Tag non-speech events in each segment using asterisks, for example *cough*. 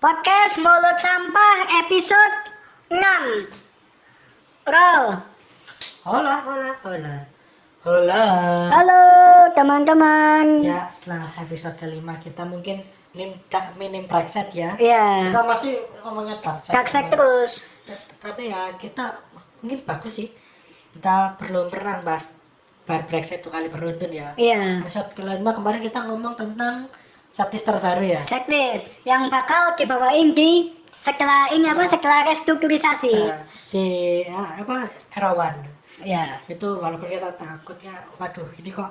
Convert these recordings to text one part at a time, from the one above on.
Podcast Mulut Sampah episode 6 Roll Hola, hola, hola. Hola. Halo teman-teman Ya, setelah episode kelima kita mungkin minim minim praxet ya. Ya Kita masih ngomongnya praxet. Daksek terus Tapi ya kita mungkin bagus sih. Kita perlu pernah bahas bar praxet dua kali beruntun ya. Iya Episode kelima kemarin kita ngomong tentang statis terbaru ya. Sekdes yang bakal dibawain di setelah ini apa setelah restrukturisasi. Nah, di ya, apa Erawan. Ya. Itu walaupun kita takutnya waduh ini kok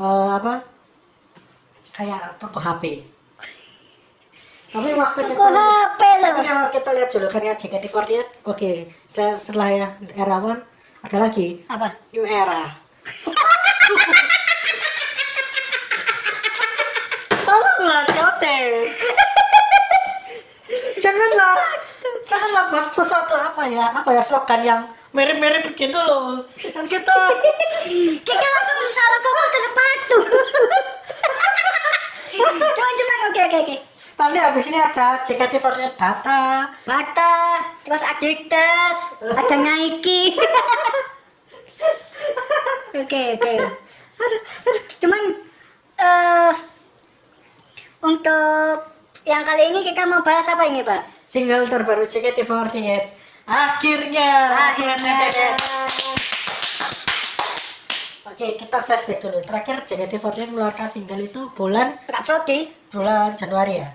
eh, apa kayak toko HP tapi waktu Toko kita HP loh tapi kalau kita lihat julukannya JKT48 oke setelah, setelah ya Erawan ada lagi. Apa? New Era *laughs* tolonglah Cote janganlah. Janganlah buat sesuatu apa ya apa ya slogan yang mirip-mirip begitu loh. Kan kita Kita langsung salah fokus ke sepatu. Cuman-cuman oke oke oke. Nanti habis ini ada JKT48 Bata. Bata, terus Adidas, ada Nike. Oke oke. Cuman eh untuk yang kali ini kita mau bahas apa ini pak? Single terbaru JKT48 akhirnya Akhirnya. oke kita flashback dulu terakhir JKT48 mengeluarkan single itu bulan Rhapsody bulan Januari ya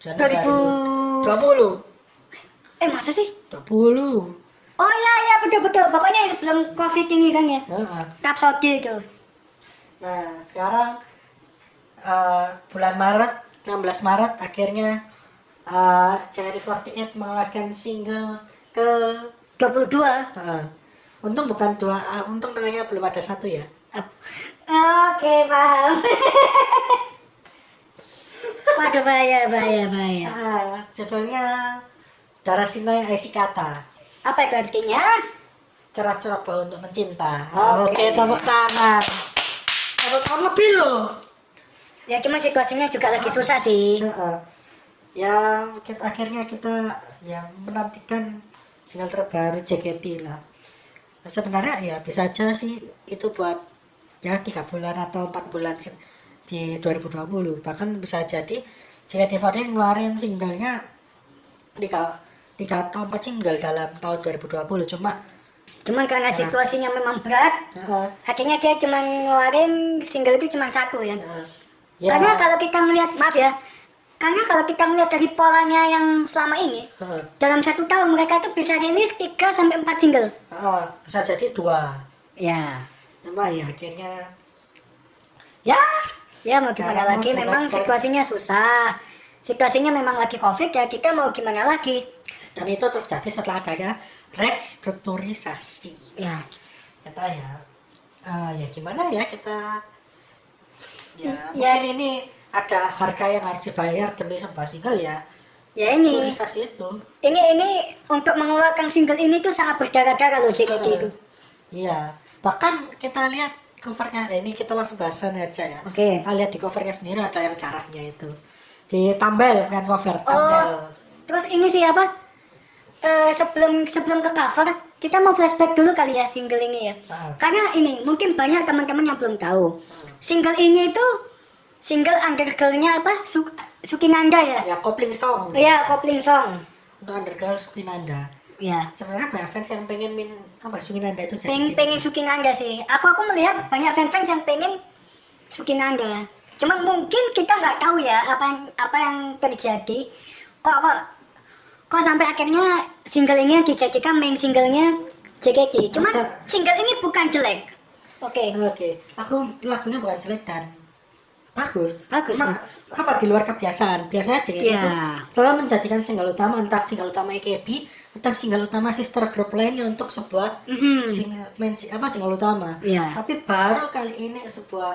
Januari 2000. 20 Eh masa sih? 20 Oh iya iya betul betul. Pokoknya yang sebelum covid ini kan ya. Heeh. Rhapsody itu. Nah, sekarang eh, bulan Maret, 16 Maret akhirnya uh, JKT48 mengeluarkan single ke 22 uh, untung bukan dua, uh, untung tengahnya belum ada satu ya. Oke paham. *laughs* Waduh bahaya bahaya bahaya. Uh, judulnya Darah Sinai Aisi Kata. Apa itu artinya? Cerah coba untuk mencinta. Oke. Oke, tepuk tangan. Tepuk tangan lebih loh. Ya cuma situasinya juga lagi susah sih. Heeh. Ya kita akhirnya kita yang menantikan single terbaru JKT lah. Sebenarnya ya bisa aja sih itu buat ya tiga bulan atau empat bulan di 2020 bahkan bisa jadi JKT48 ngeluarin singlenya tiga tiga atau empat single dalam tahun 2020 cuma Cuman karena situasinya memang berat, heeh, akhirnya dia cuma ngeluarin single itu cuma satu ya. heeh. ya. Karena kalau kita melihat maaf ya, karena kalau kita melihat dari polanya yang selama ini, heeh, dalam satu tahun mereka tuh bisa rilis 3 sampai 4 single. heeh, bisa jadi dua Ya. cuma ya akhirnya ya Ya mau gimana Karena lagi, memang situasinya susah. Situasinya memang lagi covid ya kita mau gimana lagi. dan itu terjadi setelah adanya restrukturisasi Ya. kita ya eh, ya gimana ya kita ya Ya. mungkin ini ada harga yang harus dibayar demi sebuah single ya Ya ini, itu ini ini untuk mengeluarkan single ini tuh sangat berdarah-darah loh JKT Eh, itu. iya bahkan kita lihat covernya eh, ini kita langsung bahasan aja ya Oke. kita lihat di covernya sendiri ada yang darahnya itu ditambel kan cover tambel Oh, terus ini sih apa? Eh, sebelum sebelum ke cover, kita mau flashback dulu kali ya single ini ya. Ah. Karena ini mungkin banyak teman-teman yang belum tahu. Single ini itu single undergirl-nya apa? Su Sukinanda ya? ya kopling song Iya, kopling song. untuk undergirl Sukinanda Iya. sebenarnya banyak fans yang pengen min apa Sukinanda itu jadi Pengen pengen Sukinanda sih. Aku aku melihat banyak fans-fans yang pengen Sukinanda. Cuman mungkin kita nggak tahu ya apa yang apa yang terjadi. Kok kok kok sampai akhirnya single ini dijadikan main singlenya JKT. Cuman single ini bukan jelek. Oke. Oke, aku lagunya bukan jelek dan bagus. Bagus, Cuma, apa di luar kebiasaan? Biasanya JKT Iya. itu selalu menjadikan single utama entah single utama EKB atau single utama sister group lainnya untuk sebuah Mhm. single main apa single utama. Iya. Tapi baru kali ini sebuah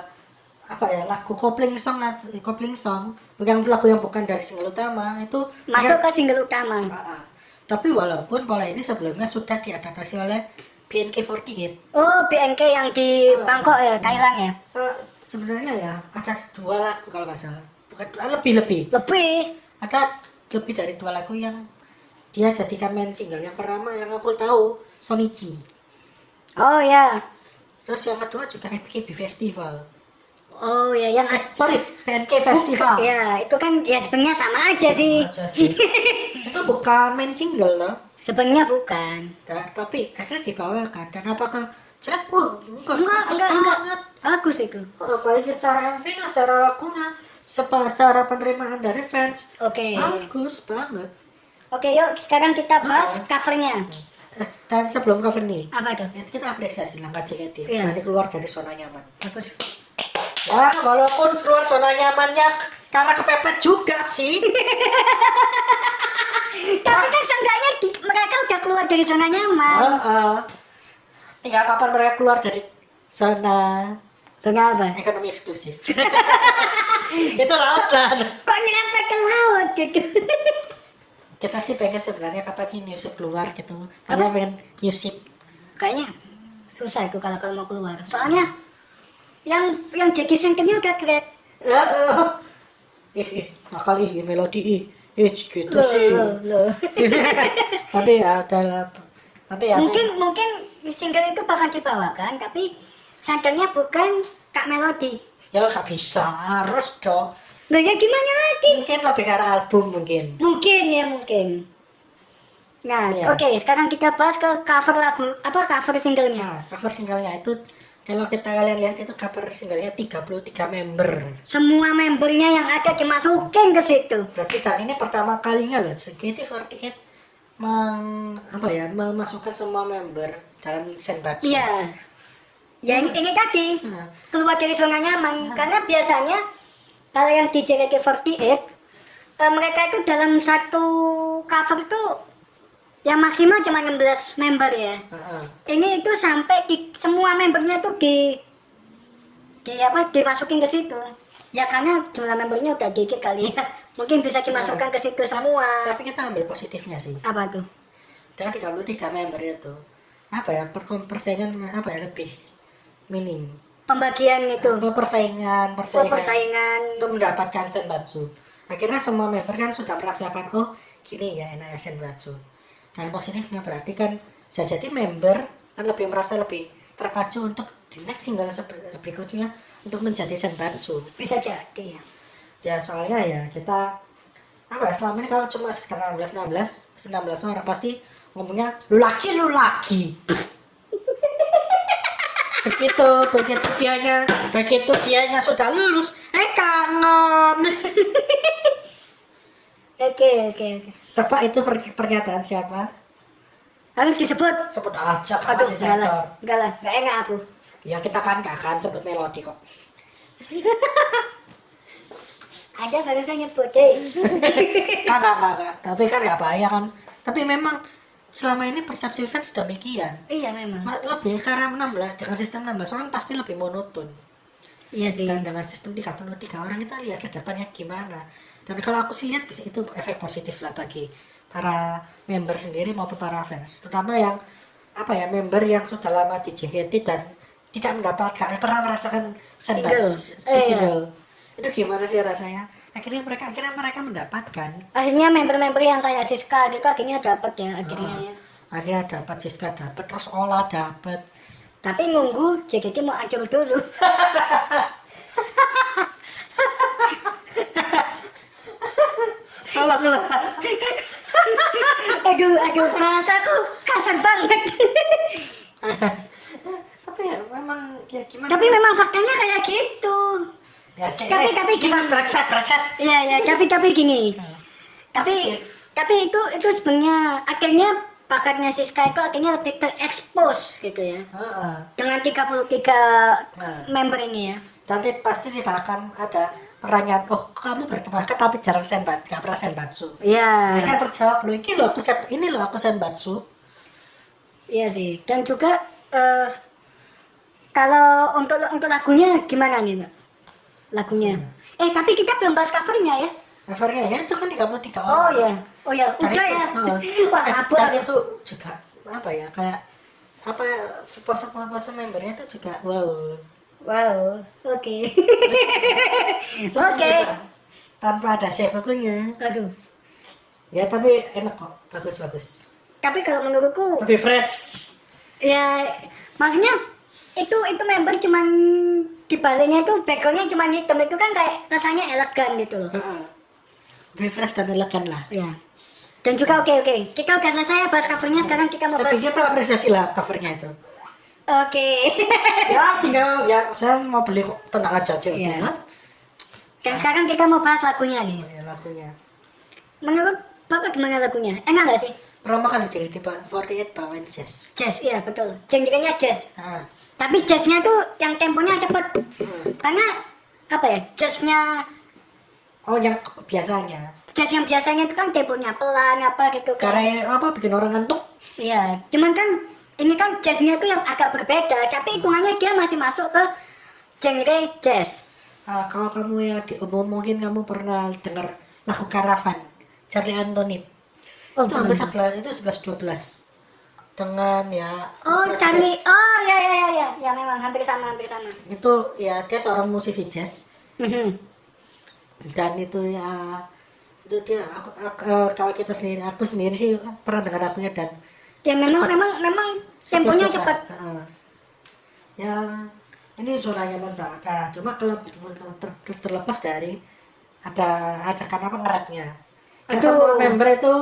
apa ya lagu kopling song kopling song bukan lagu yang bukan dari single utama itu Masuk ke single utama. Ah. Tapi walaupun pola ini sebelumnya sudah diadaptasi oleh BNK48. Oh, BNK yang di Bangkok ya, Thailand ya. Se- sebenarnya ya ada dua lagu kalau nggak salah bukan dua lebih lebih Lebih. ada lebih dari dua lagu yang dia jadikan main single yang pertama yang aku tahu Sonichi Oh ya. terus yang kedua juga FKB Festival Oh ya yang eh sorry PNK Festival Ya, itu kan ya sebenarnya sama aja sih. Aja sih. *laughs* itu bukan main single loh Sebenarnya bukan. Nah, tapi akhirnya dibawakan dan apakah jelek wah enggak Enggak, enggak, enggak. banget Bagus itu. Oh, baik secara MV-nya secara lagunya secara penerimaan dari fans Oke. bagus banget Oke, yuk sekarang kita bahas covernya. Eh, dan sebelum cover nih Apa itu? kita apresiasi langkah JKT Iya. Berani keluar dari zona nyaman Bagus. ya walaupun keluar zona nyamannya karena kepepet juga sih *laughs* Tapi kan seenggaknya di- mereka udah keluar dari zona nyaman. Heeh. Tinggal kapan mereka keluar dari zona Zona apa? ekonomi eksklusif *laughs* itu laut lah Kok nyerempet ke laut gitu? kita sih pengen sebenarnya kapan sih Newsip keluar gitu karena pengen Newsip Kayaknya susah itu kalau kalau mau keluar. Soalnya yang yang jadi sengkenya udah great. ih ih, nakal ih melodi ih ih gitu Loh, sih loh, loh. *laughs* tapi ya adalah tapi ya mungkin mungkin single itu bakal dibawakan tapi sangkanya bukan Kak Melody. ya nggak bisa harus dong Loh ya gimana lagi? mungkin lebih karena album mungkin Mungkin ya mungkin. Nah, Iya. oke, sekarang kita bahas ke cover lagu apa cover singlenya. nah cover singlenya itu kalau kita kalian lihat itu cover singlenya 33 member Semua membernya yang ada dimasukin ke situ. berarti dan ini pertama kalinya loh JKT48 meng, apa ya memasukkan semua member dalam senbatsu Iya. Ya ini, ini tadi Nah, keluar dari zona nyaman karena biasanya kalau yang di JKT48 eh, mereka itu dalam satu cover itu yang maksimal cuma 16 member ya. heeh. Ini itu sampai di, semua membernya tuh di di apa dimasukin ke situ. Ya karena jumlah membernya udah dikit kali ya. *laughs* Mungkin bisa dimasukkan ke situ semua. tapi kita ambil positifnya sih Apa tuh? dengan 33 member itu apa ya per- persaingan apa ya lebih minim Pembagian itu. Apa, persaingan Oh, persaingan persaingan. untuk mendapatkan senbatsu akhirnya semua member kan sudah merasakan oh gini ya enaknya senbatsu dan positifnya berarti kan bisa jadi member kan lebih merasa lebih terpacu untuk di next single berikutnya untuk menjadi senbatsu Bisa jadi ya. ya soalnya ya kita apa ya selama ini kalau cuma sekitar 16 16 16 orang pasti ngomongnya lu laki lu laki begitu begitu dianya begitu dianya sudah lulus eh kangen Oke, oke, oke. tebak itu per- pernyataan siapa Harus disebut. sebut aja Aduh, enggak lah. Enggak lah, enggak enak aku. ya kita kan gak akan sebut melodi kok *laughs* Ada barusan nyebut deh. *laughs* Enggak, enggak, enggak. Tapi kan nggak bahaya kan. Tapi memang selama ini persepsi fans demikian. iya memang. Ma- Lebih karena 16 dengan sistem 16 orang pasti lebih monoton. Iya sih. Dan dengan sistem 33 orang kita lihat ke depannya gimana. Dan kalau aku sih lihat itu efek positif lah bagi para member sendiri maupun para fans. Terutama yang apa ya member yang sudah lama di JKT dan tidak mendapatkan pernah merasakan Single. senbat Eh, iya. Itu gimana sih rasanya? Akhirnya mereka akhirnya mereka mendapatkan Akhirnya member-member yang kayak Siska gitu akhirnya dapat ya akhirnya ya. akhirnya dapat Siska dapat terus Ola dapat Tapi nunggu JKT mau hancur dulu. tolonglah aduh, aduh, bahasaku kasar banget. tapi ya memang ya gimana tapi memang faktanya kayak gitu. Tapi- eh, tapi kita bereksat bereksat Iya, ya, tapi tapi gini. Tapi tapi itu itu sebenarnya akhirnya bakatnya Siska itu akhirnya lebih terekspos gitu ya. Dengan 33 Nah. member ini ya. nanti pasti tidak akan ada pertanyaan oh kamu berbakat tapi jarang senbat gak pernah senbatsu Iya. akhirnya terjawab loh ini loh aku sen ini loh aku senbatsu Iya sih. Dan juga eh, kalau untuk untuk lagunya gimana nih, Mbak? Lagunya. Eh, tapi kita belum bahas covernya ya. covernya ya itu kan 33 orang Oh ya. Oh ya, udah itu- ya. heeh. *laughs* Wah, Eh, kabur. dan itu juga apa ya kayak apa pose-pose membernya itu juga wow Wow, oke. Oke. tanpa ada siapa pun Aduh. ya tapi enak kok bagus bagus tapi kalau menurutku lebih fresh ya maksudnya itu itu member cuman di baliknya itu backgroundnya cuman hitam. Itu kan kayak kesannya elegan gitu loh. Heeh. lebih fresh dan elegan lah. Ya dan juga oke oke. Kita udah selesai bahas covernya. Sekarang kita mau tapi bahas kita apresiasi lah covernya itu. Oke. *laughs* Ya tinggal ya saya mau beli kok. Tenang aja aja ya. dan sekarang kita mau bahas lagunya nih. Ya, lagunya. Menurut bapak gimana lagunya? Enak gak sih? Pertama kali jadi di 48 bawain jazz. Jazz iya betul. Genrenya jazz. Nah, tapi jazznya tuh yang temponya cepet. Karena apa ya jazznya oh yang biasanya? Jazz yang biasanya itu kan temponya pelan apa gitu kan. Karena apa bikin orang ngantuk? Iya, cuman kan ini kan jazznya tuh yang agak berbeda, tapi hitungannya dia masih masuk ke genre jazz. Ah, kalau kamu yang di umum mungkin kamu pernah dengar lagu Karavan Charlie Antonin Oh, itu hampir 11 itu 11 12 dengan ya Oh, Charlie. Oh, ya ya ya ya, ya memang hampir sama, hampir sama. itu ya dia seorang musisi jazz Mhm. dan itu ya itu dia aku, aku- eh, kalau kita sendiri aku sendiri sih pernah dengar lagunya dan ya memang Cepat. memang memang temponya 11, cepat. Heeh. ya ini banget nah, cuma kalau ter- ter- terlepas dari ada ada karena apa nge-rapnya Nggak Aduh. semua member itu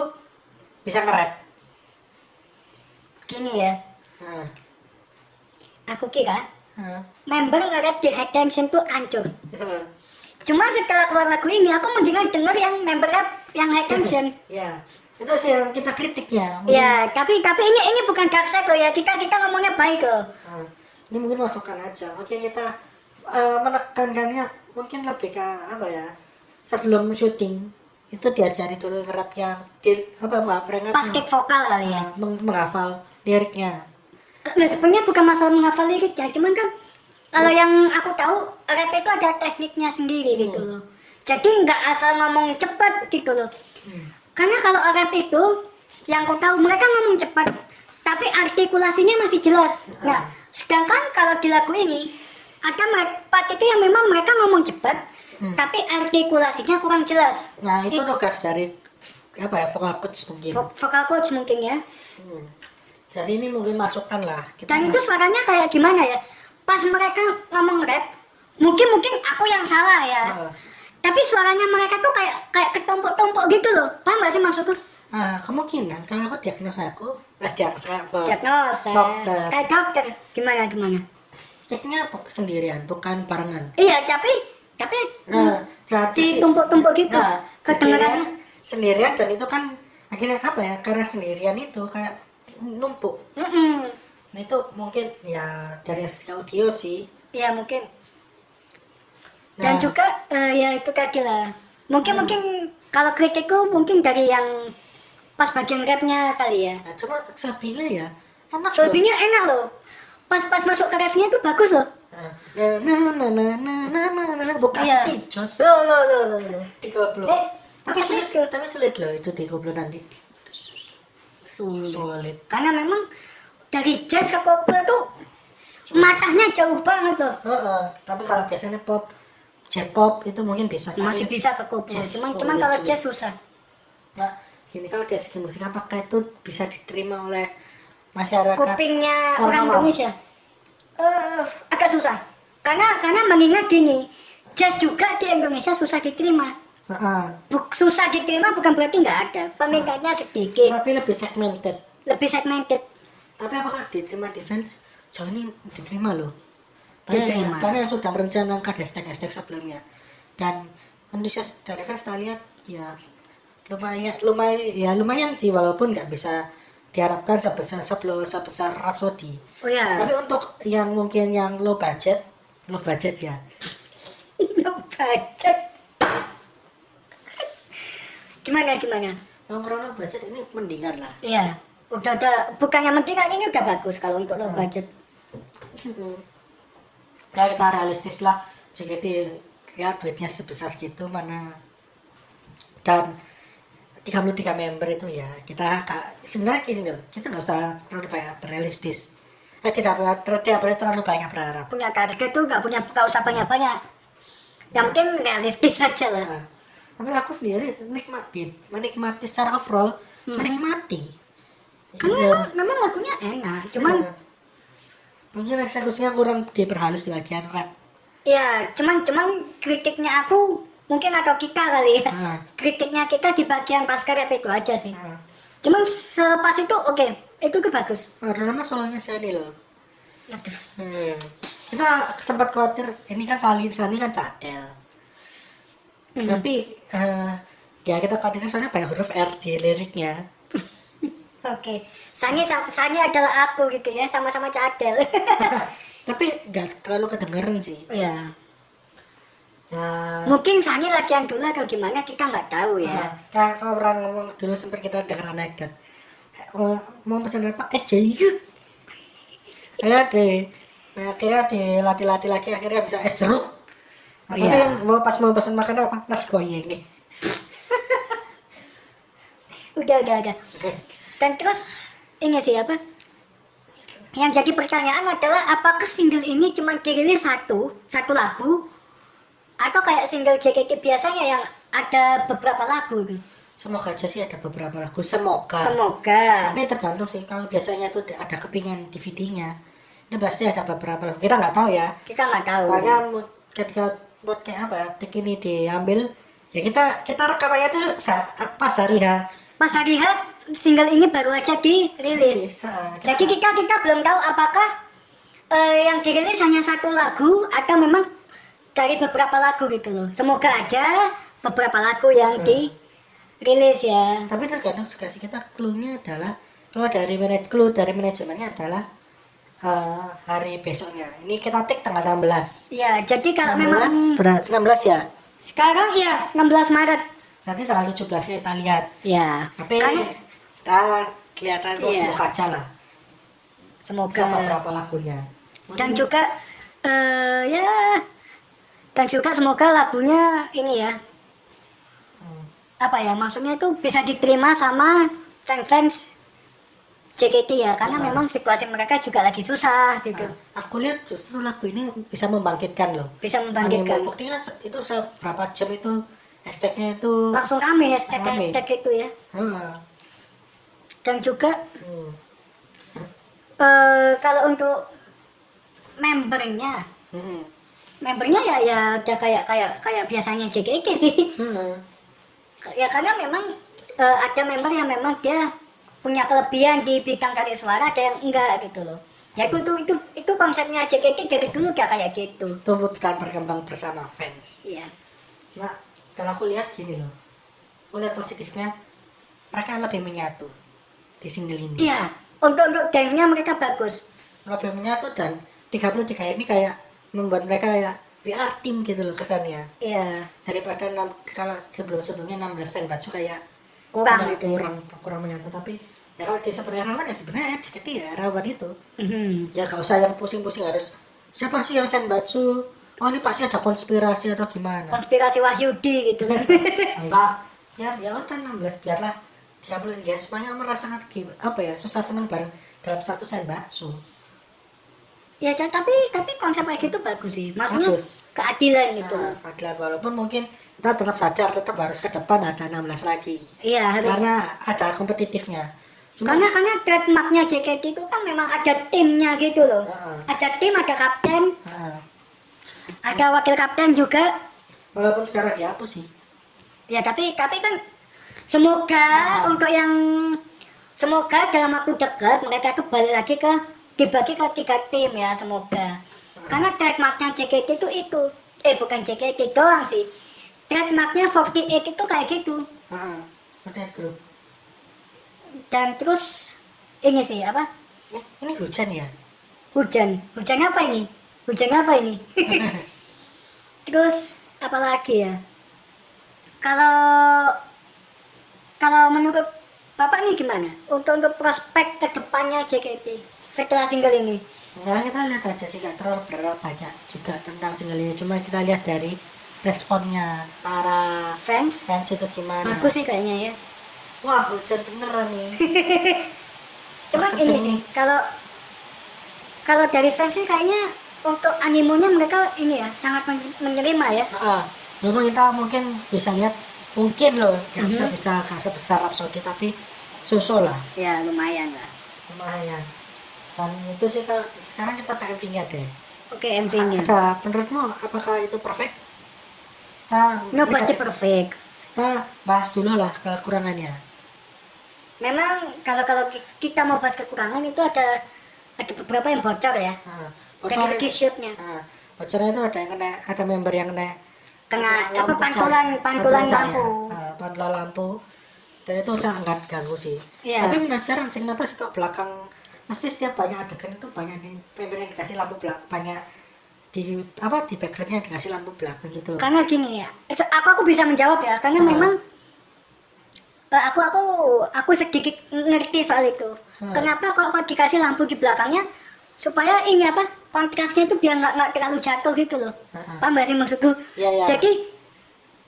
bisa nge-rap Gini ya, Nah, aku kira nah, member nge-rap di High Tension tuh hancur. heeh. Cuma setelah keluar lagu ini, aku mendingan denger yang member rap yang High Tension. *laughs* ya itu sih yang kita kritiknya ya, tapi tapi ini ini bukan dark side loh ya. Kita kita ngomongnya baik loh. Nah, ini mungkin masukan aja mungkin kita eh, menekankannya mungkin lebih ke apa ya sebelum syuting itu diajari dulu ngerap yang di, apa mbak mereka Pas kick vokal kali ya. meng- menghafal liriknya Nah, sebenarnya bukan masalah menghafal lirik ya, cuman kan kalau yang aku tahu rap itu ada tekniknya sendiri gitu loh. Jadi nggak asal ngomong cepet gitu loh. Karena kalau rap itu yang aku tahu mereka ngomong cepat, tapi artikulasinya masih jelas. Nah, sedangkan kalau di lagu ini ada me- part itu yang memang mereka ngomong cepat, tapi artikulasinya kurang jelas. nah itu tugas dari apa ya vokal coach mungkin Vo- Vokal coach mungkin ya. Hmm. Jadi ini mungkin masukan lah kita Dan itu suaranya kayak gimana ya? Pas mereka ngomong rap, mungkin mungkin aku yang salah ya. Heeh. Tapi suaranya mereka tuh kayak kayak ketumpuk-tumpuk gitu loh. Paham gak sih maksudku? ah kemungkinan kalau aku diagnosa aku eh diagnosa Diagnosa. Dokter. Kayak dokter. Gimana gimana? ceknya sendirian bukan barengan Iya, tapi tapi nah jadi ditumpuk-tumpuk gitu. nah Kedengarannya. sendirian, sendirian dan itu kan akhirnya apa ya karena sendirian itu kayak numpuk Mm-mm. nah itu mungkin ya dari segi audio sih Ya mungkin. Dan Nah. juga eh, ya itu tadi lah. Mungkin mungkin kalau kritikku mungkin dari yang pas bagian rapnya kali ya. nah, cuma selebihnya ya enak loh. Selebihnya enak loh. Pas-pas masuk ke refnya tuh bagus loh. nah nah nah nah nah nah nah nah nah bukan Iya. jos Loh, loh, loh, loh, loh. tiga puluh Eh, tapi sulit tapi sulit loh itu tiga puluh nanti Sulit. sulit Karena memang dari jazz ke koplo tuh matanya jauh banget loh. Heeh. tapi kalau biasanya pop J-pop itu mungkin bisa Masih bisa ke. Jazz Cuman sulit, cuman kalau sulit. jazz susah. Nah, gini kalau dari segi musik apakah itu bisa diterima oleh masyarakat? Kupingnya Orang orang. Indonesia eh agak susah. Karena karena mengingat gini, jazz juga di Indonesia susah diterima. Bu- susah diterima bukan berarti nggak ada. Peminatnya sedikit, Tapi lebih segmented. lebih segmented. Tapi apakah diterima defense? Sejauh ini diterima loh. Banyak, Diterima. banyak yang sudah merencanakan hashtag-hashtag sebelumnya. Dan antusias dari fans kita lihat ya lumayan lumayan ya lumayan sih walaupun nggak bisa diharapkan sebesar sebelum sebesar Rhapsody. Oh ya. Tapi untuk yang mungkin yang low budget, low budget ya. *laughs* Lo budget. Gimana gimana? Nongkrong low budget ini mendingan lah. Iya. Udah udah bukannya penting kan ini udah bagus kalau untuk low budget. Ya kita realistis lah. JKT ya duitnya sebesar gitu mana dan 33 member itu ya kita sebenarnya gini loh kita nggak usah terlalu banyak realistis eh tidak perlu tidak boleh terlalu banyak berharap Punya target tuh nggak punya nggak usah banyak banyak. Yang penting realistis saja lah. Tapi aku sendiri nikmati menikmati secara overall Hmm. menikmati Karena Iya. memang, memang lagunya enak, cuman Iya. mungkin eksekusinya kurang diperhalus di bagian rap ya cuman cuman kritiknya aku mungkin atau kita kali ya. Nah. Kritiknya kita di bagian pas rap itu aja sih. Nah, Cuman selepas itu oke, itu tuh bagus. terutama solonya Sani loh Aduh. Hmm. kita sempat khawatir ini kan Sani Sani kan cadel Hmm. tapi eh, ya kita khawatirnya soalnya banyak huruf R di liriknya *laughs* Oke, Sani sa- Sani adalah aku gitu ya, sama-sama cadel. *laughs* tapi nggak terlalu kedengeran sih ya. ya Mungkin Sani latihan dulu atau gimana kita nggak tahu ya. Nah, kalau orang ngomong dulu sempat kita dengar anekdot Eh, mau, mau pesan apa es *laughs* akhirnya di nah, akhirnya dilatih-latih lagi akhirnya bisa es jeruk tapi Iya. yang mau pas mau pesan makan apa nasi goyang nih *laughs* Udah, udah, udah. Dan terus ini sih apa? Yang jadi pertanyaan adalah apakah single ini cuma dirilis satu, satu lagu atau kayak single JKT biasanya yang ada beberapa lagu gitu? semoga aja sih ada beberapa lagu semoga Semoga. tapi tergantung sih kalau biasanya itu ada kepingan DVD-nya itu pasti ada beberapa lagu kita nggak tahu ya Kita nggak tahu. soalnya ketika buat kayak apa ya tik ini diambil ya kita kita rekamannya tuh pas hari ya Pas hari H, single ini baru aja dirilis. Bisa. Jadi kita kita belum tahu apakah eh, yang dirilis hanya satu lagu atau memang dari beberapa lagu gitu loh. Semoga aja beberapa lagu yang dirilis ya. tapi tergantung juga sih kita clue-nya adalah clue dari manaj clue dari manajemennya adalah eh, hari besoknya. Ini kita tik tanggal 16 Ya, jadi kalau memang 16 berat 16 ya? Sekarang ya 16 Maret. nanti tanggal 17 nya kita lihat. Ya. tapi Karena kita kelihatan Iya. semoga aja lah. Semoga. Beberapa lagunya? Dan juga eh ya. Dan juga semoga lagunya ini ya. Hmm. apa ya maksudnya itu bisa diterima sama fans-fans JKT ya karena Ah. memang situasi mereka juga lagi susah gitu aku lihat justru lagu ini bisa membangkitkan loh bisa membangkitkan buktinya itu seberapa jam itu hashtagnya itu langsung rame hashtag Rame. hashtag itu ya Heeh. dan juga Hmm. eh kalau untuk membernya Hmm. membernya ya ya udah kayak kayak kayak biasanya JKT sih Hmm. ya karena memang eh, ada member yang memang dia punya kelebihan di bidang tarik suara ada yang enggak gitu loh. Ya itu itu itu, itu konsepnya JKT dari dulu udah kayak gitu. Tumbuh dan berkembang bersama fans. Iya. Nah kalau aku lihat gini loh. Lihat positifnya mereka lebih menyatu di single ini. Iya. Untuk untuk dance-nya mereka bagus. Lebih menyatu dan 33 ini kayak membuat mereka kayak we are team gitu loh kesannya. Iya. Daripada enam- kalau sebelum sebelumnya 16 sen baju kayak kurang kurang ya. kurang kurang menyatu tapi ya kalau di seperti rawan ya sebenarnya dikit ya rawan itu. Mhm. ya gak usah yang pusing-pusing harus siapa sih yang senbatsu oh ini pasti ada konspirasi atau gimana? Konspirasi Wahyudi gitu kan. *laughs* Enggak. Ya ya udah 16 biarlah 30 ya semuanya merasakan apa ya susah senang bareng dalam satu senbatsu ya kan, tapi tapi konsep kayak gitu bagus sih. Maksudnya Bagus. keadilan gitu. Nah, adalah walaupun mungkin kita tetap sadar tetap harus ke depan ada 16 lagi. Iya harus. Karena ada kompetitifnya. Cuma- karena karena trademarknya JKT itu kan memang ada timnya gitu loh. Heeh. ada tim ada kapten. Nah, ada wakil kapten juga. Walaupun sekarang dihapus sih. Ya tapi tapi kan semoga untuk yang semoga dalam waktu dekat mereka kembali lagi ke dibagi ke tiga tim ya semoga. Karena trademarknya JKT itu itu. Eh bukan JKT doang sih. Trademarknya 48 itu kayak gitu. Dan terus ini sih apa? Eh, ini hujan ya? Hujan. Hujan apa ini? Hujan apa ini? *laughs* Terus apa lagi ya? Kalau kalau menurut bapak nih gimana? Untuk untuk prospek ke depannya JKT setelah single ini Nah, kita lihat aja sih gak terlalu berapa banyak juga tentang single ini. Cuma kita lihat dari responnya para fans fans itu gimana. bagus sih kayaknya ya Wah, hujan beneran nih. *laughs* cuman Bagus ini sih kalau kalau dari fans sih kayaknya untuk animonya mereka ini ya sangat men- menerima ya Heeh. Walaupun kita mungkin bisa lihat mungkin loh nggak Mhm. bisa bisa nggak sebesar Rhapsody tapi susul lah Ya lumayan lah. lumayan dan itu sih kalau sekarang kita ke MV-nya deh Oke MV-nya. ada menurutmu apakah itu perfect kita Nobody perfect. kita bahas dulu lah kekurangannya Memang kalau kalau ki- kita mau bahas kekurangan itu ada ada beberapa yang bocor ya. nah, Dari bocor segi shootnya. nah, bocornya itu ada yang kena ada member yang kena Tengah lampu apa pantulan pantulan lampu. Nah, pantulan lampu dan itu sangat ganggu sih Iya. tapi penasaran sih kenapa sih kok belakang mesti setiap banyak adegan itu banyak di yang dikasih lampu belakang banyak di apa di backgroundnya dikasih lampu belakang gitu Karena gini ya, aku aku bisa menjawab ya, karena Hmm. memang eh, aku aku aku sedikit ngerti soal itu. Hmm. Kenapa kok kok dikasih lampu di belakangnya supaya ini apa kontrasnya itu biar nggak nggak terlalu jatuh gitu loh. Hmm. Paham nggak sih maksudku? Iya, iya. Jadi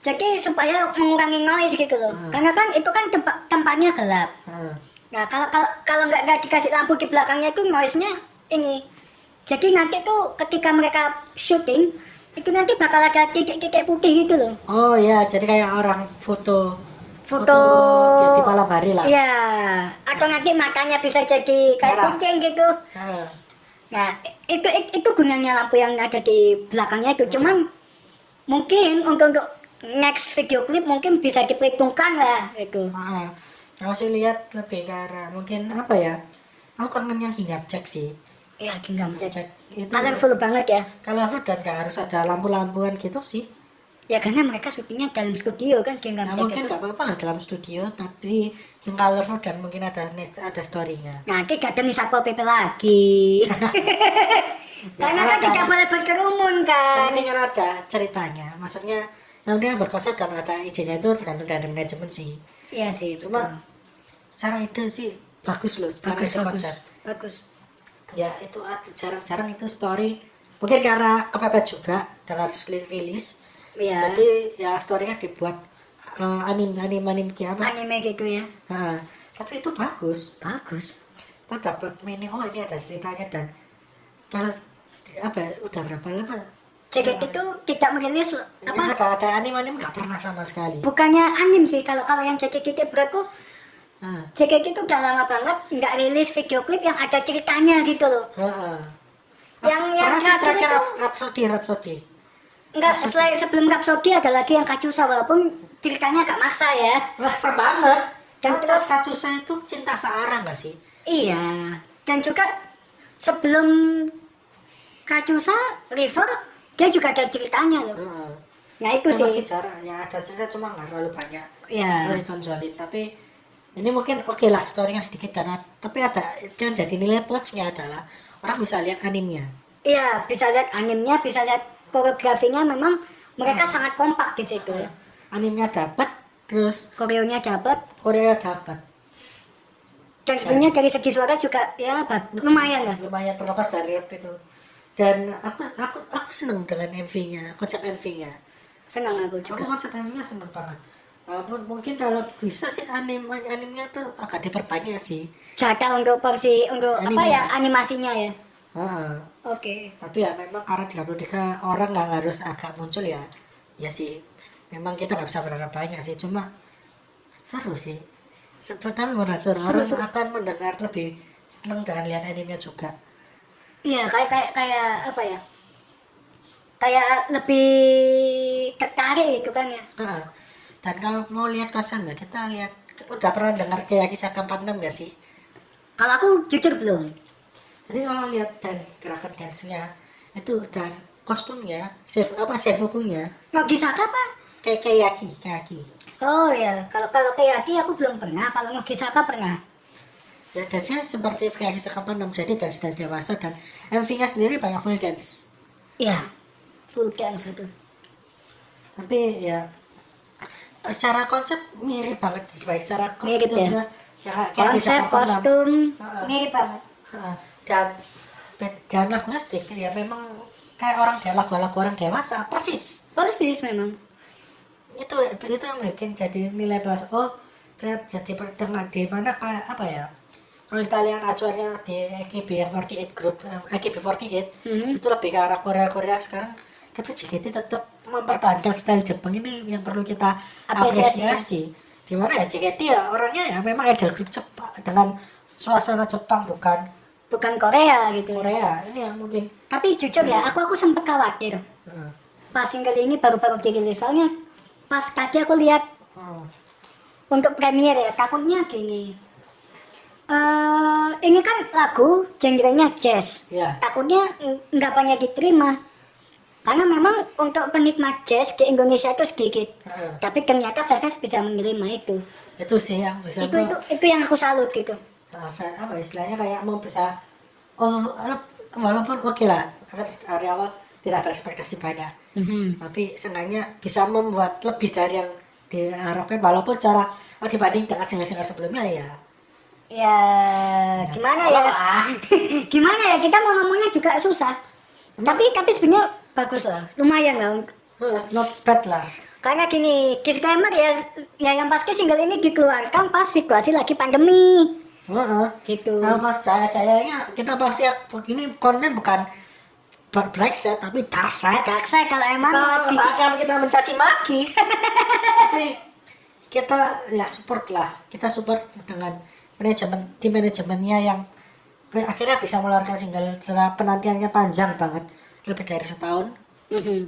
jadi supaya mengurangi noise gitu loh. Hmm. Karena kan itu kan tempat tempatnya gelap. Nah, Nah kalau kalau kalau nggak nggak dikasih lampu di belakangnya itu noise-nya ini. Jadi nanti tuh ketika mereka syuting itu nanti bakal ada titik-titik putih gitu loh. oh ya jadi kayak orang foto Foto, kayak di malam hari lah Iya. Atau nanti matanya bisa jadi kayak Merah. kucing gitu. Nah, Nah itu itu, itu gunanya lampu yang ada di belakangnya itu. Cuman mungkin untuk untuk next video clip mungkin bisa diperhitungkan lah itu. Nah, aku sih lihat lebih ke arah mungkin apa ya? Aku kangen yang hingga cek sih. Iya, ginggam jadi Cek itu colorful banget ya. colorful dan gak harus ada lampu-lampuan gitu sih. Ya karena mereka syutingnya dalam studio kan ginggam Nah, cek mungkin itu. gak apa-apa lah dalam studio, tapi yang colorful dan mungkin ada next ada storynya. Nanti kadang satpol pp lagi. *laughs* *laughs* Karena kan ada- tidak boleh berkerumun kan. Ini kan ada ceritanya, maksudnya yang dia berkonsep dan ada izinnya itu tergantung dari manajemen sih. Iya sih. Cuma betul. secara ide sih bagus loh, secara bagus ide bagus konsep. bagus. ya itu jarang-jarang itu story mungkin karena kepepet juga dalam rilis Iya. jadi ya storynya dibuat eh, anim anim anim kayak apa Anime gitu ya. Nah, tapi itu bagus Bagus. kita dapat meaning oh ini ada ceritanya dan kalau apa ya, udah berapa lama JKT itu tidak merilis apa? apa ada ada anim anim nggak pernah sama sekali. Bukannya anim sih kalau kalau yang JKT beraku nah, JKT itu udah lama banget nggak rilis video klip yang ada ceritanya gitu loh. Yang- yang Pernah sih terakhir itu- Rhapsody Rhapsody. Enggak, selain sebelum Rhapsody ada lagi yang Kacusa walaupun ceritanya agak maksa ya. seru banget. Dan terus- satu saya itu cinta searah nggak sih? Iya. Dan juga sebelum Kacusa River dia juga ada ceritanya loh. Heeh. Nah itu masih sih. jarang ya ada cerita cuma nggak terlalu banyak Iya. dari tonjolin tapi ini mungkin oke lah storynya sedikit dan tapi ada yang jadi nilai plusnya adalah orang bisa lihat animnya Iya, bisa lihat animenya, bisa lihat koreografinya memang mereka sangat kompak di situ. animnya dapat terus Koreonya dapat Korea dapat dan sebenarnya dari segi suara juga ya bag- lumayan lah. lumayan terlepas dari itu dan aku aku aku seneng dengan MV-nya konsep MV-nya Senang aku aku juga. konsep MV-nya seneng banget walaupun mungkin kalau bisa sih anim animnya tuh agak diperbanyak sih Jatah untuk porsi untuk apa Anime. ya animasinya ya. Heeh. Oke. tapi ya memang karena 33 orang nggak harus agak muncul ya ya sih memang kita nggak bisa berharap banyak sih cuma seru sih Seru, orang seru. akan mendengar lebih seneng dengan lihat animenya juga Iya, kayak kayak kayak apa ya? Kayak lebih tertarik gitu kan ya. Heeh. dan kalau mau lihat konsepnya kita lihat udah pernah dengar kayak kisah 46 nggak sih Kalau aku jujur belum. jadi kalau lihat dan gerakan dance-nya itu dan kostumnya chef apa sefukunya Nogisaka apa? kayak kayaki kayaki Oh ya, kalau kalau Kayaki aku belum pernah, kalau Nogisaka pernah. Ya dance-nya seperti kisah 46 jadi dance dan dewasa dan MV-nya sendiri banyak full dance Iya, full dance itu. tapi ya secara konsep mirip banget sih baik secara Mirip ya? ya, kayak Konsep, kisah 46. kostum, Heeh. mirip banget. Dan dan lagunya sedikit ya memang kayak orang dia lagu-lagu orang dewasa persis Persis memang. itu itu yang bikin jadi nilai plus oh ternyata jadi pertengahan di mana kayak apa ya kalau kita lihat acuannya di AKB48 group eh, AKB48 Mhm. itu lebih ke arah Korea Korea sekarang tapi JKT tetap mempertahankan style Jepang ini yang perlu kita Apresiasi. apresiasi di mana ya JKT ya orangnya ya memang idol grup Jepang dengan suasana Jepang bukan bukan Korea gitu Korea ini yang mungkin tapi jujur ya aku aku sempet khawatir Hmm. pas single ini baru-baru dirilis soalnya pas tadi aku lihat Hmm. untuk premier ya takutnya gini eh ini kan lagu genrenya jazz. Ya. Takutnya ng- nggak banyak diterima. Karena memang untuk penikmat jazz di Indonesia itu sedikit. Hmm. tapi ternyata Vegas bisa menerima itu. Itu sih yang bisa itu itu itu yang aku salut gitu. Nah, fa- apa istilahnya kayak mau bisa oh walaupun oke lah kan dari awal tidak berekspektasi banyak. Tapi seenggaknya bisa membuat lebih dari yang diharapkan walaupun secara oh, dibanding dengan single-single sebelumnya ya ya gimana ya? *laughs* gimana ya? Kita mau ngomongnya juga susah. Tapi tapi sebenarnya bagus lah. Lumayan lah untuk- oh, not bad lah. Karena gini disclaimer ya ya yang pasti single ini dikeluarkan pas situasi lagi pandemi. Heeh. gitu. Kalau pas saya sayanya kita pasti ini konten bukan ber- Brexit tapi daset Daksa kalau emang kalau misalkan kita mencaci maki. *laughs* Tapi kita ya support lah. Kita support dengan manajemen tim manajemennya yang akhirnya bisa mengeluarkan single setelah penantiannya panjang banget lebih dari setahun Mhm.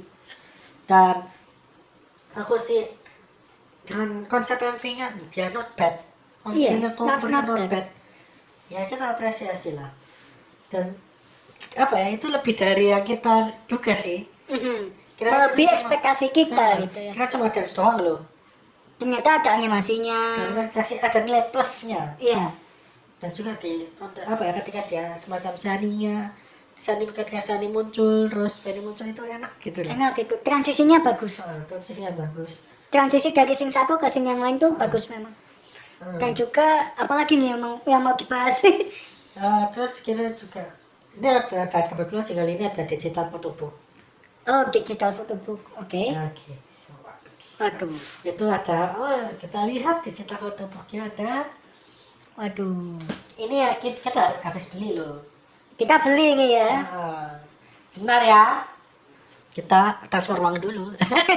dan aku sih dengan konsep MV-nya ya not bad MV-nya not- cover not not, bad. bad. ya kita apresiasi lah dan apa ya itu lebih dari yang kita duga sih Mhm. Kira- cuma- ekspektasi kita Nah, gitu ya kita cuma dance doang loh ternyata ada animasinya. Karena kasih ada nilai plusnya. Iya. Dan juga di apa ya ketika dia semacam saninya sani ketika sani muncul terus Fanny muncul itu enak gitu loh. Enak gitu. Transisinya bagus. Oh, transisinya bagus. Transisi dari sing satu ke sing yang lain tuh bagus memang. Hmm. dan juga apalagi nih yang mau yang mau dibahas. Eh, *laughs* terus kita juga ini ada, ada kebetulan single ini ada digital photobook oh digital photobook oke. Oke waduh. Itu ada oh kita lihat digital photobooknya ada waduh. Ini ya kita, kita habis beli loh. Kita beli nih ya. Ah, sebentar ya. Kita transfer uang dulu.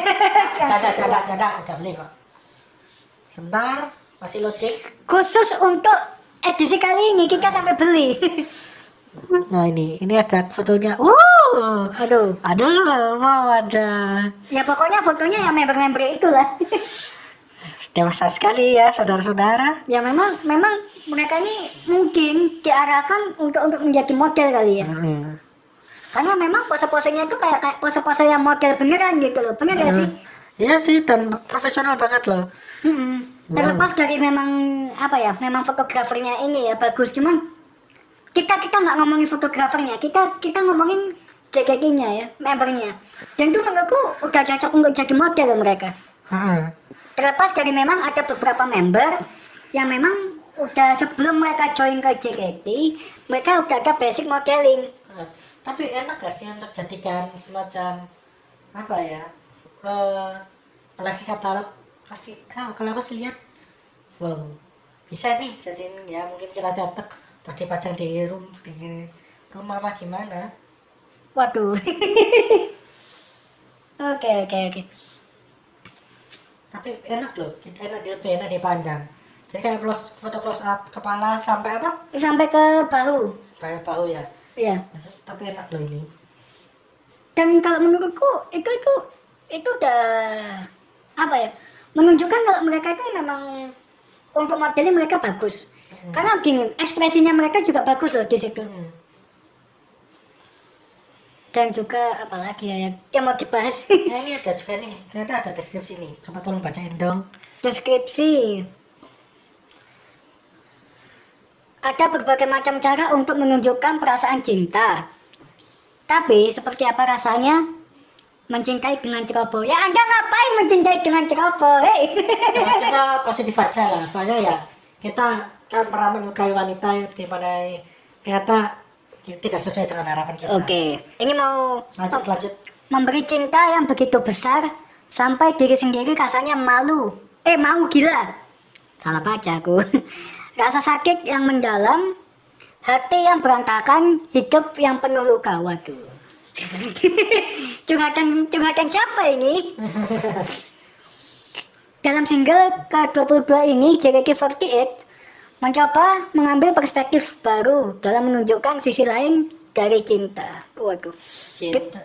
*laughs* Canda canda canda udah beli kok. Sebentar. Masih loading. Khusus untuk edisi kali ini kita sampai beli *laughs* nah ini ini ada fotonya. Wow! Aduh. Aduh mau ada. Ya pokoknya fotonya yang member-member itulah *laughs* dewasa sekali ya saudara-saudara. Ya memang memang mereka ini mungkin diarahkan untuk untuk menjadi model kali ya. Hmm. karena memang pose-posenya itu kayak kayak pose-pose yang model beneran gitu loh. Bener gak sih? Iya sih dan profesional banget loh. Mm-mm. terlepas dari memang apa ya memang fotografernya ini ya bagus. Cuman kita kita nggak ngomongin fotografernya. Kita kita ngomongin JKT-nya ya membernya. Dan itu menurutku udah cocok untuk jadi model loh mereka. Heeh. terlepas dari memang ada beberapa member yang memang udah sebelum mereka join ke JKT mereka udah ada basic modeling. Nah, tapi enak gak sih untuk jadikan semacam apa ya eh koleksi katalog? Pasti ah kalau aku sih lihat wow bisa nih jadiin ya mungkin kita cetak terus dipajang di room di rumah apa gimana? Waduh. *laughs* Oke oke oke. Tapi enak loh enak lebih enak dipandang. Jadi kayak close, foto close up kepala sampai apa? Sampai ke bahu. Bahu bahu ya? Ya tapi enak loh ini. Dan kalau menurutku itu itu itu udah apa ya? Menunjukkan kalau mereka itu memang untuk modelnya mereka bagus. Karena begini ekspresinya mereka juga bagus loh di situ. Hmm. dan juga apalagi ya yang mau dibahas? Nah ini ada juga nih, ternyata ada deskripsi nih. Coba tolong bacain dong. deskripsi. Ada berbagai macam cara untuk menunjukkan perasaan cinta. Tapi seperti apa rasanya mencintai dengan ceroboh. Ya anda ngapain mencintai dengan ceroboh? Hei. Nah, kita *laughs* positif aja lah, soalnya ya kita kan pernah menyukai wanita di mana ternyata tidak sesuai dengan harapan kita. oke. Ini mau Lanjut lanjut. memberi cinta yang begitu besar sampai diri sendiri rasanya malu. Eh mau gila. Salah baca aku. *laughs* Rasa sakit yang mendalam hati yang berantakan hidup yang penuh luka. Waduh *laughs* curhatan curhatan siapa ini? *laughs* Dalam single ke-22 ini, JKT48 mencoba mengambil perspektif baru dalam menunjukkan sisi lain dari cinta. Waduh. cinta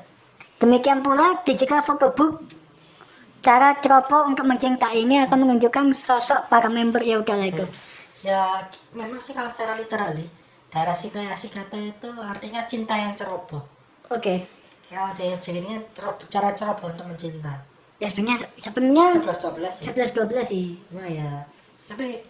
Demikian pula digital photobook cara ceroboh untuk mencintai ini akan menunjukkan sosok para member ya udahlah itu. ya memang sih kalau secara literally darah si kata itu artinya cinta yang ceroboh Oke. ya jadi jadinya ceroboh, cara ceroboh untuk mencinta Ya sebenarnya sebenarnya 11 12 ya 11 12 sih. cuma ya tapi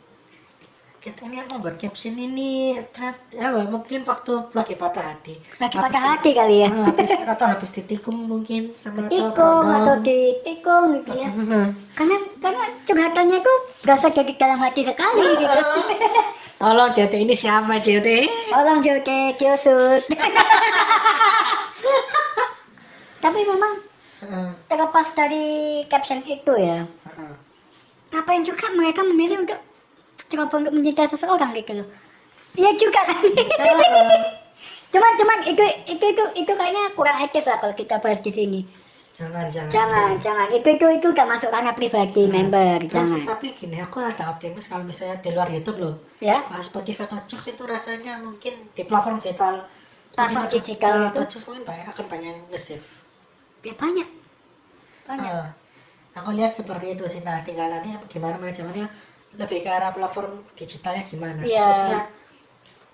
kita ini yang membuat caption ini ternyata ya mungkin waktu lagi patah hati Lagi patah hati kali ya. Ah, habis atau habis ditikung mungkin sama cowok Tikung prodom. atau ditikung gitu ya. Mhm. Karena karena curhatannya tuh berasa dari dalam hati sekali gitu. *laughs* tolong JT ini siapa JT Tolong Joke Kyosut. Tapi memang Heeh, terlepas dari caption itu ya, heeh. ngapain juga mereka memilih untuk coba untuk mencintai seseorang gitu loh. Iya juga kan. *laughs* cuman cuman itu itu itu itu kayaknya kurang etis lah kalau kita bahas di sini. Jangan jangan Jangan jangan itu itu itu udah masuk ranah pribadi member Terus, jangan. tapi gini aku ada optimis kalau misalnya di luar YouTube loh Ya. Nah, Spotify atau Joox itu rasanya mungkin di platform digital Platform digital itu. Joox mungkin banyak akan banyak yang nge-save Ya banyak. Banyak. Ah, aku lihat seperti itu sih nah tinggalannya gimana manajemennya lebih ke arah platform digitalnya gimana Iya. khususnya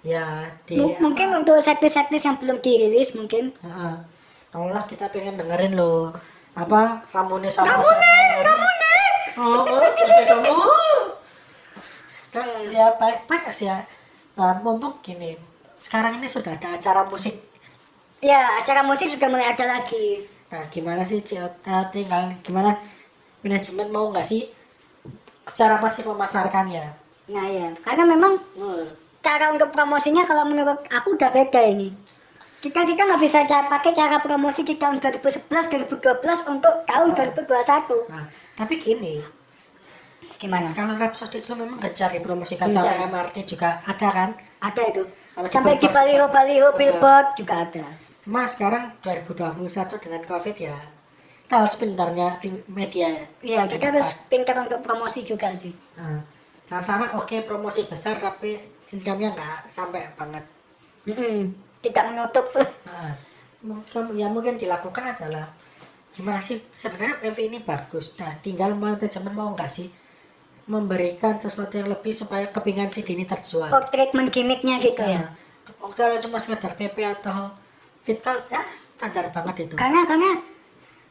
ya di mungkin untuk setlist-setlist yang belum dirilis mungkin Heeh. Tolonglah kita pengen dengerin lo apa? Ramune sama Ramune, Ramune oh, oh kamu. Terus ya baik baik sih ya. Nah mumpung gini sekarang ini sudah ada acara musik. Ya acara musik sudah mulai ada lagi. Nah gimana sih Ciota tinggal gimana? Manajemen mau nggak sih? Secara pasti memasarkannya nah ya. Karena memang Hmm. cara untuk promosinya kalau menurut aku udah beda ini kita kita nggak bisa ca- pakai cara promosi di tahun 2011 2012 untuk tahun 2021 nah tapi gini gimana kalau Rhapsody itu memang gencar dipromosikan Gencar. sama MRT juga ada kan ada itu Sampai sampai di baliho baliho billboard juga ada Cuma sekarang 2021 dengan COVID ya kita harus pintarnya di media ya. Iya, kita harus pintar untuk promosi juga sih. Nah, jangan sampai oke promosi besar tapi income-nya nggak sampai banget. Mm-mm. Tidak menutup. Nah, mungkin yang mungkin dilakukan adalah gimana sih sebenarnya MV ini bagus. Nah, tinggal manajemen mau nggak sih memberikan sesuatu yang lebih supaya kepingan si Dini terjual. Oh, treatment gimmicknya gitu ya. Nah, kalau cuma sekedar PP atau Fitcal ya standar banget itu. Karena karena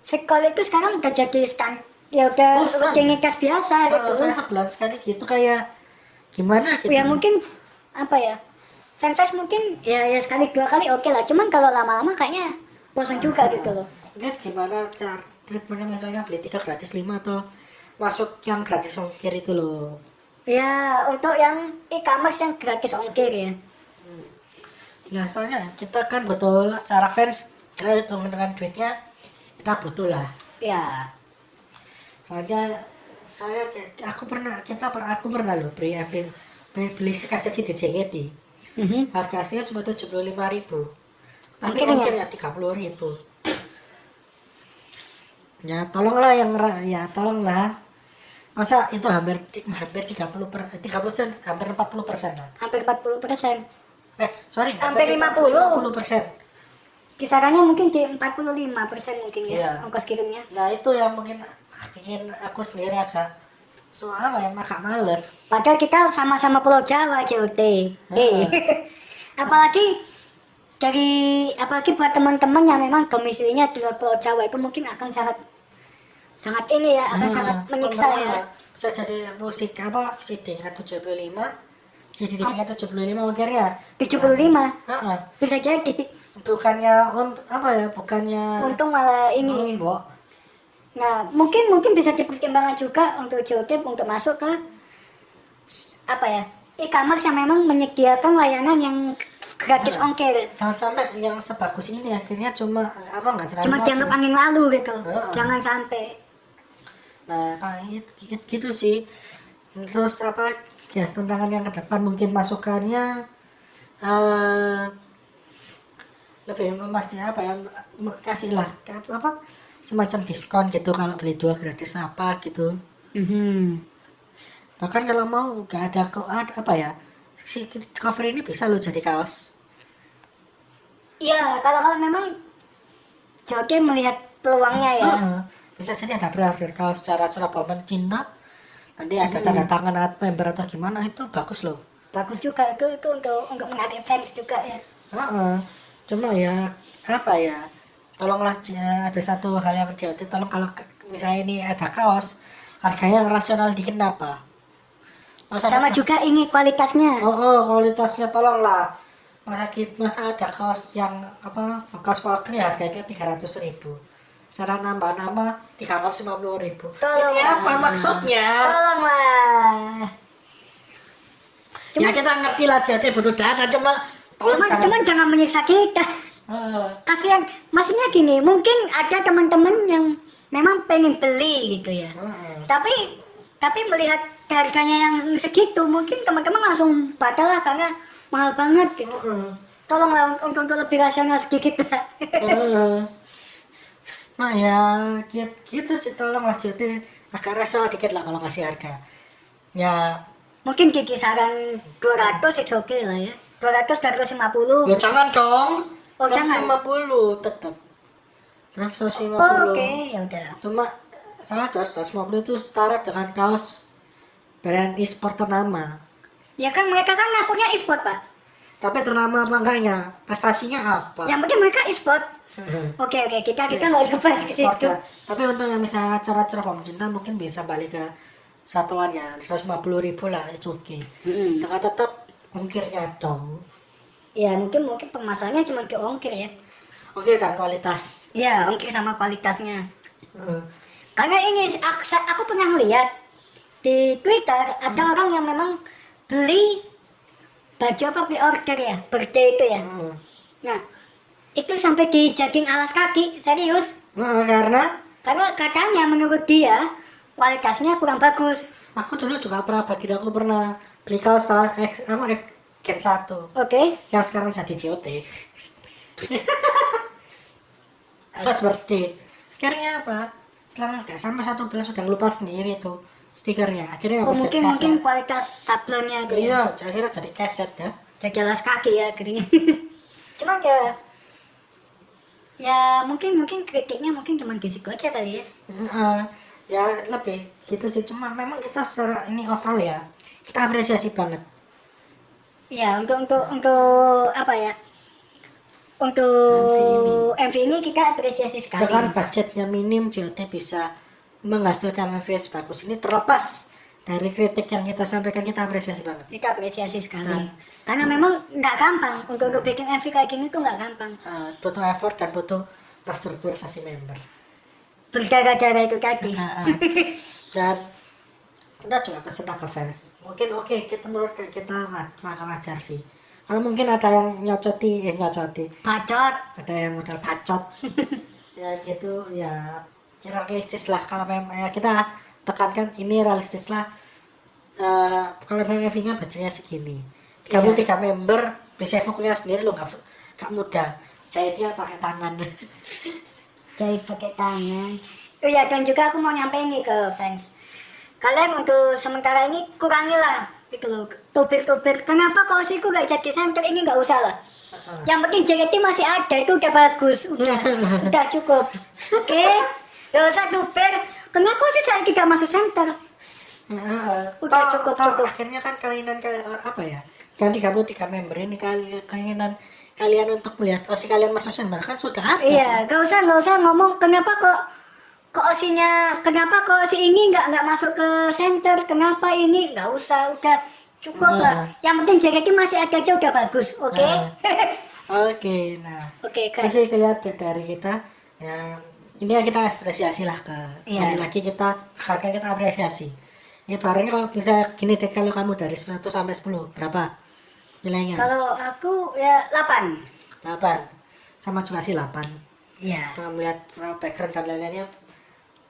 Fitcall itu sekarang udah jadi stand ya udah Bosan. rutinitas biasa gitu. Gitu kan sebulan sekali gitu kayak gimana gitu. Ya mungkin apa ya? Fanfest mungkin ya ya sekali dua kali oke lah. Cuman kalau lama-lama kayaknya bosan juga gitu loh. Lihat gimana cara treatmentnya misalnya beli tiga gratis lima atau masuk yang gratis ongkir itu loh. Ya untuk yang e-commerce yang gratis ongkir ya. Ya soalnya kita kan butuh secara fans kita hitung dengan duitnya kita butuh lah. Ya. Soalnya saya aku pernah kita pernah aku pernah loh beli beli, beli kaset CD JKT Mhm. harga aslinya cuma tujuh puluh lima ribu tapi Ongkirnya? tiga puluh ribu ya tolonglah yang ya tolonglah masa itu hampir hampir 30 per 30 persen hampir 40 persen Hampir 40 persen. eh sorry Hampir 50. 50 persen Kisarannya mungkin di 45 persen mungkin ya Iya. ongkos kirimnya. nah itu yang mungkin bikin aku sendiri agak soal ya agak males Padahal kita sama-sama Pulau Jawa JOT. Eh. *laughs* apalagi dari apalagi buat teman-teman yang memang domisilinya di luar Pulau Jawa itu mungkin akan sangat sangat ini ya akan Nah, sangat menyiksa ya. bisa jadi musik apa CD nya 75 CD DVD nya 75 ongkirnya 75 Heeh. bisa jadi. bukannya untuk apa ya bukannya Untung malah ini. ini Mbok. Nah, mungkin mungkin bisa dipertimbangkan juga untuk JOT untuk masuk ke apa ya? E-commerce yang memang menyediakan layanan yang gratis Nah. ongkir. jangan sampai yang sebagus ini akhirnya cuma apa nggak terlalu Cuma dianggap angin lalu gitu. Heeh. Jangan sampai. nah ah, it- it- gitu sih terus apa ya tantangan yang ke depan mungkin masukannya eh lebih masih apa ya m- kasih lah kayak apa semacam diskon gitu kalau beli dua gratis apa gitu Mhm. bahkan kalau mau nggak ada kok ada apa ya si cover ini bisa lo jadi kaos Iya, kalau kalau memang Joki melihat peluangnya ya. Heeh. bisa jadi ada pre-order kaos secara Surabaya cinta nanti ada tanda tangan atau member atau gimana itu bagus loh Bagus juga itu itu untuk untuk menarik fans juga ya. Heeh. cuma ya apa ya tolonglah ya, ada satu hal yang jadi tolong kalau misalnya ini ada kaos harganya yang rasional dikit apa masa Sama juga ini kualitasnya. oh, oh kualitasnya tolonglah masa kita masa ada kaos yang apa kaos Valkyrie harganya tiga ratus ribu cara nambah nama tiga ratus lima puluh ribu Tolong. ini apa maksudnya Tolonglah. ya kita ngerti lah jadi butuh dana cuma tolong Cuman, cuman jangan menyiksa kita. Kasihan. Maksudnya gini, mungkin ada teman-teman yang memang pengen beli gitu ya. eh. Tapi tapi melihat harganya yang segitu, mungkin teman-teman langsung batal lah karena mahal banget gitu. Eh. Tolonglah untuk, untuk lebih rasional sedikit lah. Eh. *laughs* Nah ya gitu, gitu sih tolong lah jadi agak rasional dikit lah kalau kasih harga. Ya mungkin di kisaran 200 it's okay lah ya. 200 250. ya jangan dong. Oh, jangan. 150 tetap. Tetap 150. Oh, Oke, ya udah. Cuma salah 150 itu setara dengan kaos brand e-sport ternama. Ya kan mereka kan ngakunya e-sport, Pak. Tapi ternama apa enggaknya? Prestasinya apa? Yang penting mereka e-sport. Oke, oke, kita kita nggak usah bahas ke situ. ya. Tapi untuk yang misalnya acara-acara pemerintah mungkin bisa balik ke satuannya 150 ribu lah it's okay. Mm-mm. Dengan tetap ongkirnya dong. Ya mungkin mungkin permasalahannya cuma ke ongkir ya. Ongkir dan kualitas. Ya ongkir sama kualitasnya. Eh, Karena ini aku, aku pernah melihat di Twitter ada orang yang memang beli baju apa pre-order ya, birthday itu ya. eh. Nah, itu sampai dijadiin alas kaki, serius. Nah, karena Karena katanya menurut dia kualitasnya kurang bagus. aku dulu juga pernah bagi aku pernah beli kaos salah X apa X Gen 1 Oke. yang sekarang jadi JOT. *laughs* Pas birthday. Akhirnya apa? Selama nggak sampai satu bulan sudah lupa sendiri tuh stikernya. Akhirnya Oh, mungkin jadi mungkin kaset. kualitas sablonnya itu ya. Iya, akhirnya jadi kaset ya. Jadi alas kaki ya akhirnya. *laughs* Cuman ya ya mungkin mungkin kritiknya mungkin cuma di situ aja kali ya. Eh, ya lebih gitu sih. Cuma memang kita secara ini overall ya kita apresiasi banget. Ya untuk untuk untuk apa ya? Untuk MV ini kita apresiasi sekali. Dengan budgetnya minim JOT bisa menghasilkan MVS bagus. Ini terlepas dari kritik yang kita sampaikan kita apresiasi banget. Kita apresiasi sekali. Nah. Karena memang nggak gampang untuk untuk bikin MV kayak gini tuh nggak gampang. Eh, butuh effort dan butuh restrukturisasi member. Berdarah-darah itu tadi. Nah, dan kita juga ke fans? Mungkin oke kita menurut kita bakal ngajar sih. Kalau mungkin ada yang nyocoti eh nyocoti. Bacot. ada yang modal bacot. *laughs* Ya gitu ya kira realistis lah. Kalau memang ya kita tekankan ini realistis lah Eh, kalau memang nya budgetnya segini. 33 member bisa evoknya sendiri lo nggak nggak mudah. Jahitnya pakai tangan. *laughs* Jahit pakai tangan. Oh ya dan juga aku mau nyampein nih ke fans. Kalian untuk sementara ini kurangilah itu loh tubir-tubir. Kenapa kausiku gak jadi center ini nggak usah lah. Yang penting JKT masih ada itu udah bagus, udah *laughs* udah cukup. Oke, gak usah tubir. Kenapa sih saya tidak masuk center? Heeh. Udah Toh- cukup, toh cukup. akhirnya kan kalian apa ya kan 33 member ini kali keinginan kalian untuk melihat osi kalian masuk sender kan sudah ada Iya, gak usah gak usah ngomong kenapa kok kok osinya kenapa kok si ini nggak nggak masuk ke center? Kenapa ini? Nggak usah udah cukup lah. Yang penting JKT masih ada aja udah bagus oke? Nah. *laughs* oke nah. Oke itu guys. Sih kelihatan dari kita. Ya ini ya kita apresiasi lah ke Iya. sekali lagi kita harga kita apresiasi. Ya barangnya kalau bisa gini deh kalau kamu dari 100 sampai 10 berapa nilainya? Kalau aku ya 8 8 sama juga sih 8 ya kalau melihat uh, background dan lain-lainnya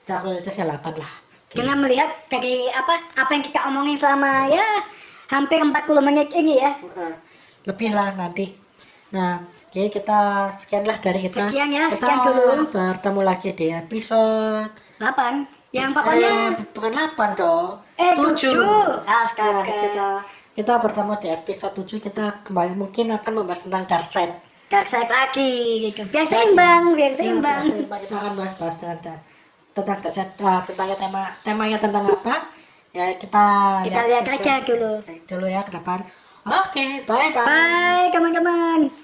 kualitasnya 8 lah dengan melihat dari apa apa yang kita omongin selama ya hampir 40 menit ini ya Nah, lebih lah nanti nah Oke, kita sekianlah dari kita. Sekian ya, kita sekian dulu. bertemu lagi di episode 8 yang pokoknya eh, bukan 8 dong. eh tujuh. 7 Ya, astaga kita kita bertemu di episode 7 kita kembali mungkin akan membahas tentang dark side. dark side lagi gitu. biar seimbang biar seimbang Ya, biar kita akan bahas, bahas tentang dark- tentang dark side. Ah, tentang tema temanya tentang apa? Ya kita kita lihat aja dulu dulu ya ke depan. Oke, bye bye. bye teman-teman